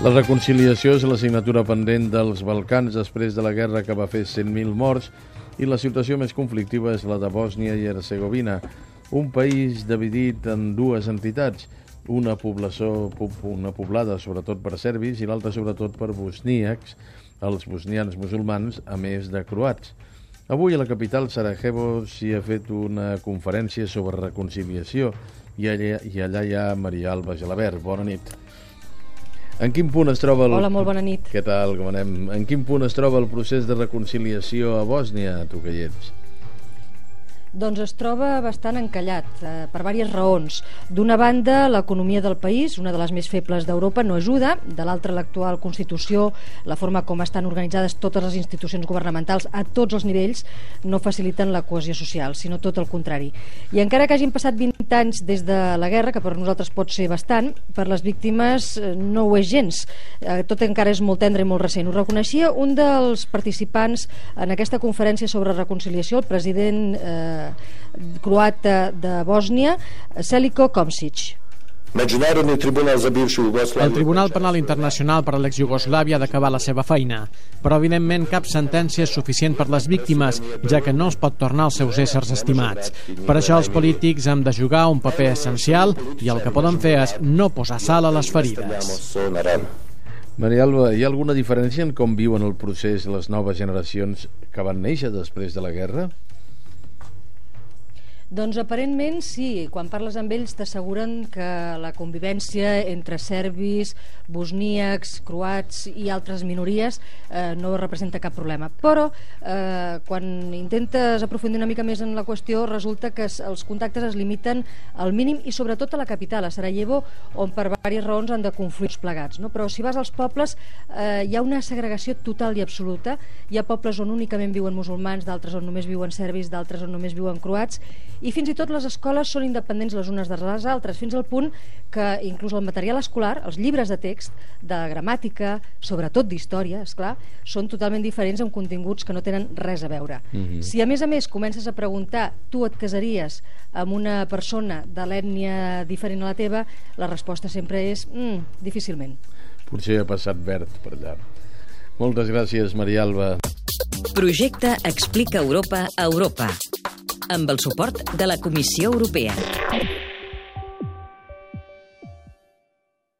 La reconciliació és l'assignatura pendent dels Balcans després de la guerra que va fer 100.000 morts i la situació més conflictiva és la de Bòsnia i Hercegovina, un país dividit en dues entitats, una població una poblada sobretot per serbis i l'altra sobretot per bosníacs, els bosnians musulmans, a més de croats. Avui a la capital, Sarajevo, s'hi ha fet una conferència sobre reconciliació i allà, i allà hi ha Maria Alba Gelabert. Bona nit. En quin punt es troba el... Hola, molt bona nit. Què tal, com anem? En quin punt es troba el procés de reconciliació a Bòsnia, tu que hi ets? Doncs es troba bastant encallat, eh, per diverses raons. D'una banda, l'economia del país, una de les més febles d'Europa, no ajuda. De l'altra, l'actual Constitució, la forma com estan organitzades totes les institucions governamentals a tots els nivells, no faciliten la cohesió social, sinó tot el contrari. I encara que hagin passat 20 anys des de la guerra, que per nosaltres pot ser bastant, per les víctimes eh, no ho és gens. Eh, tot encara és molt tendre i molt recent. Ho reconeixia un dels participants en aquesta conferència sobre reconciliació, el president eh, croata de Bòsnia, Seliko Komsic. El Tribunal Penal Internacional per a l'ex-Jugoslàvia ha d'acabar la seva feina, però evidentment cap sentència és suficient per les víctimes, ja que no es pot tornar als seus éssers estimats. Per això els polítics han de jugar un paper essencial i el que poden fer és no posar sal a les ferides. Maria Alba, hi ha alguna diferència en com viuen el procés les noves generacions que van néixer després de la guerra? Doncs aparentment sí, quan parles amb ells t'asseguren que la convivència entre serbis, bosníacs, croats i altres minories eh, no representa cap problema. Però eh, quan intentes aprofundir una mica més en la qüestió resulta que els contactes es limiten al mínim i sobretot a la capital, a Sarajevo, on per diverses raons han de confluir plegats. No? Però si vas als pobles eh, hi ha una segregació total i absoluta. Hi ha pobles on únicament viuen musulmans, d'altres on només viuen serbis, d'altres on només viuen croats i fins i tot les escoles són independents les unes de les altres, fins al punt que inclús el material escolar, els llibres de text, de gramàtica, sobretot d'història, és clar, són totalment diferents amb continguts que no tenen res a veure. Mm -hmm. Si a més a més comences a preguntar tu et casaries amb una persona de l'ètnia diferent a la teva, la resposta sempre és mm, difícilment. Potser ha passat verd per allà. Moltes gràcies, Maria Alba. Projecte Explica Europa a Europa amb el suport de la Comissió Europea.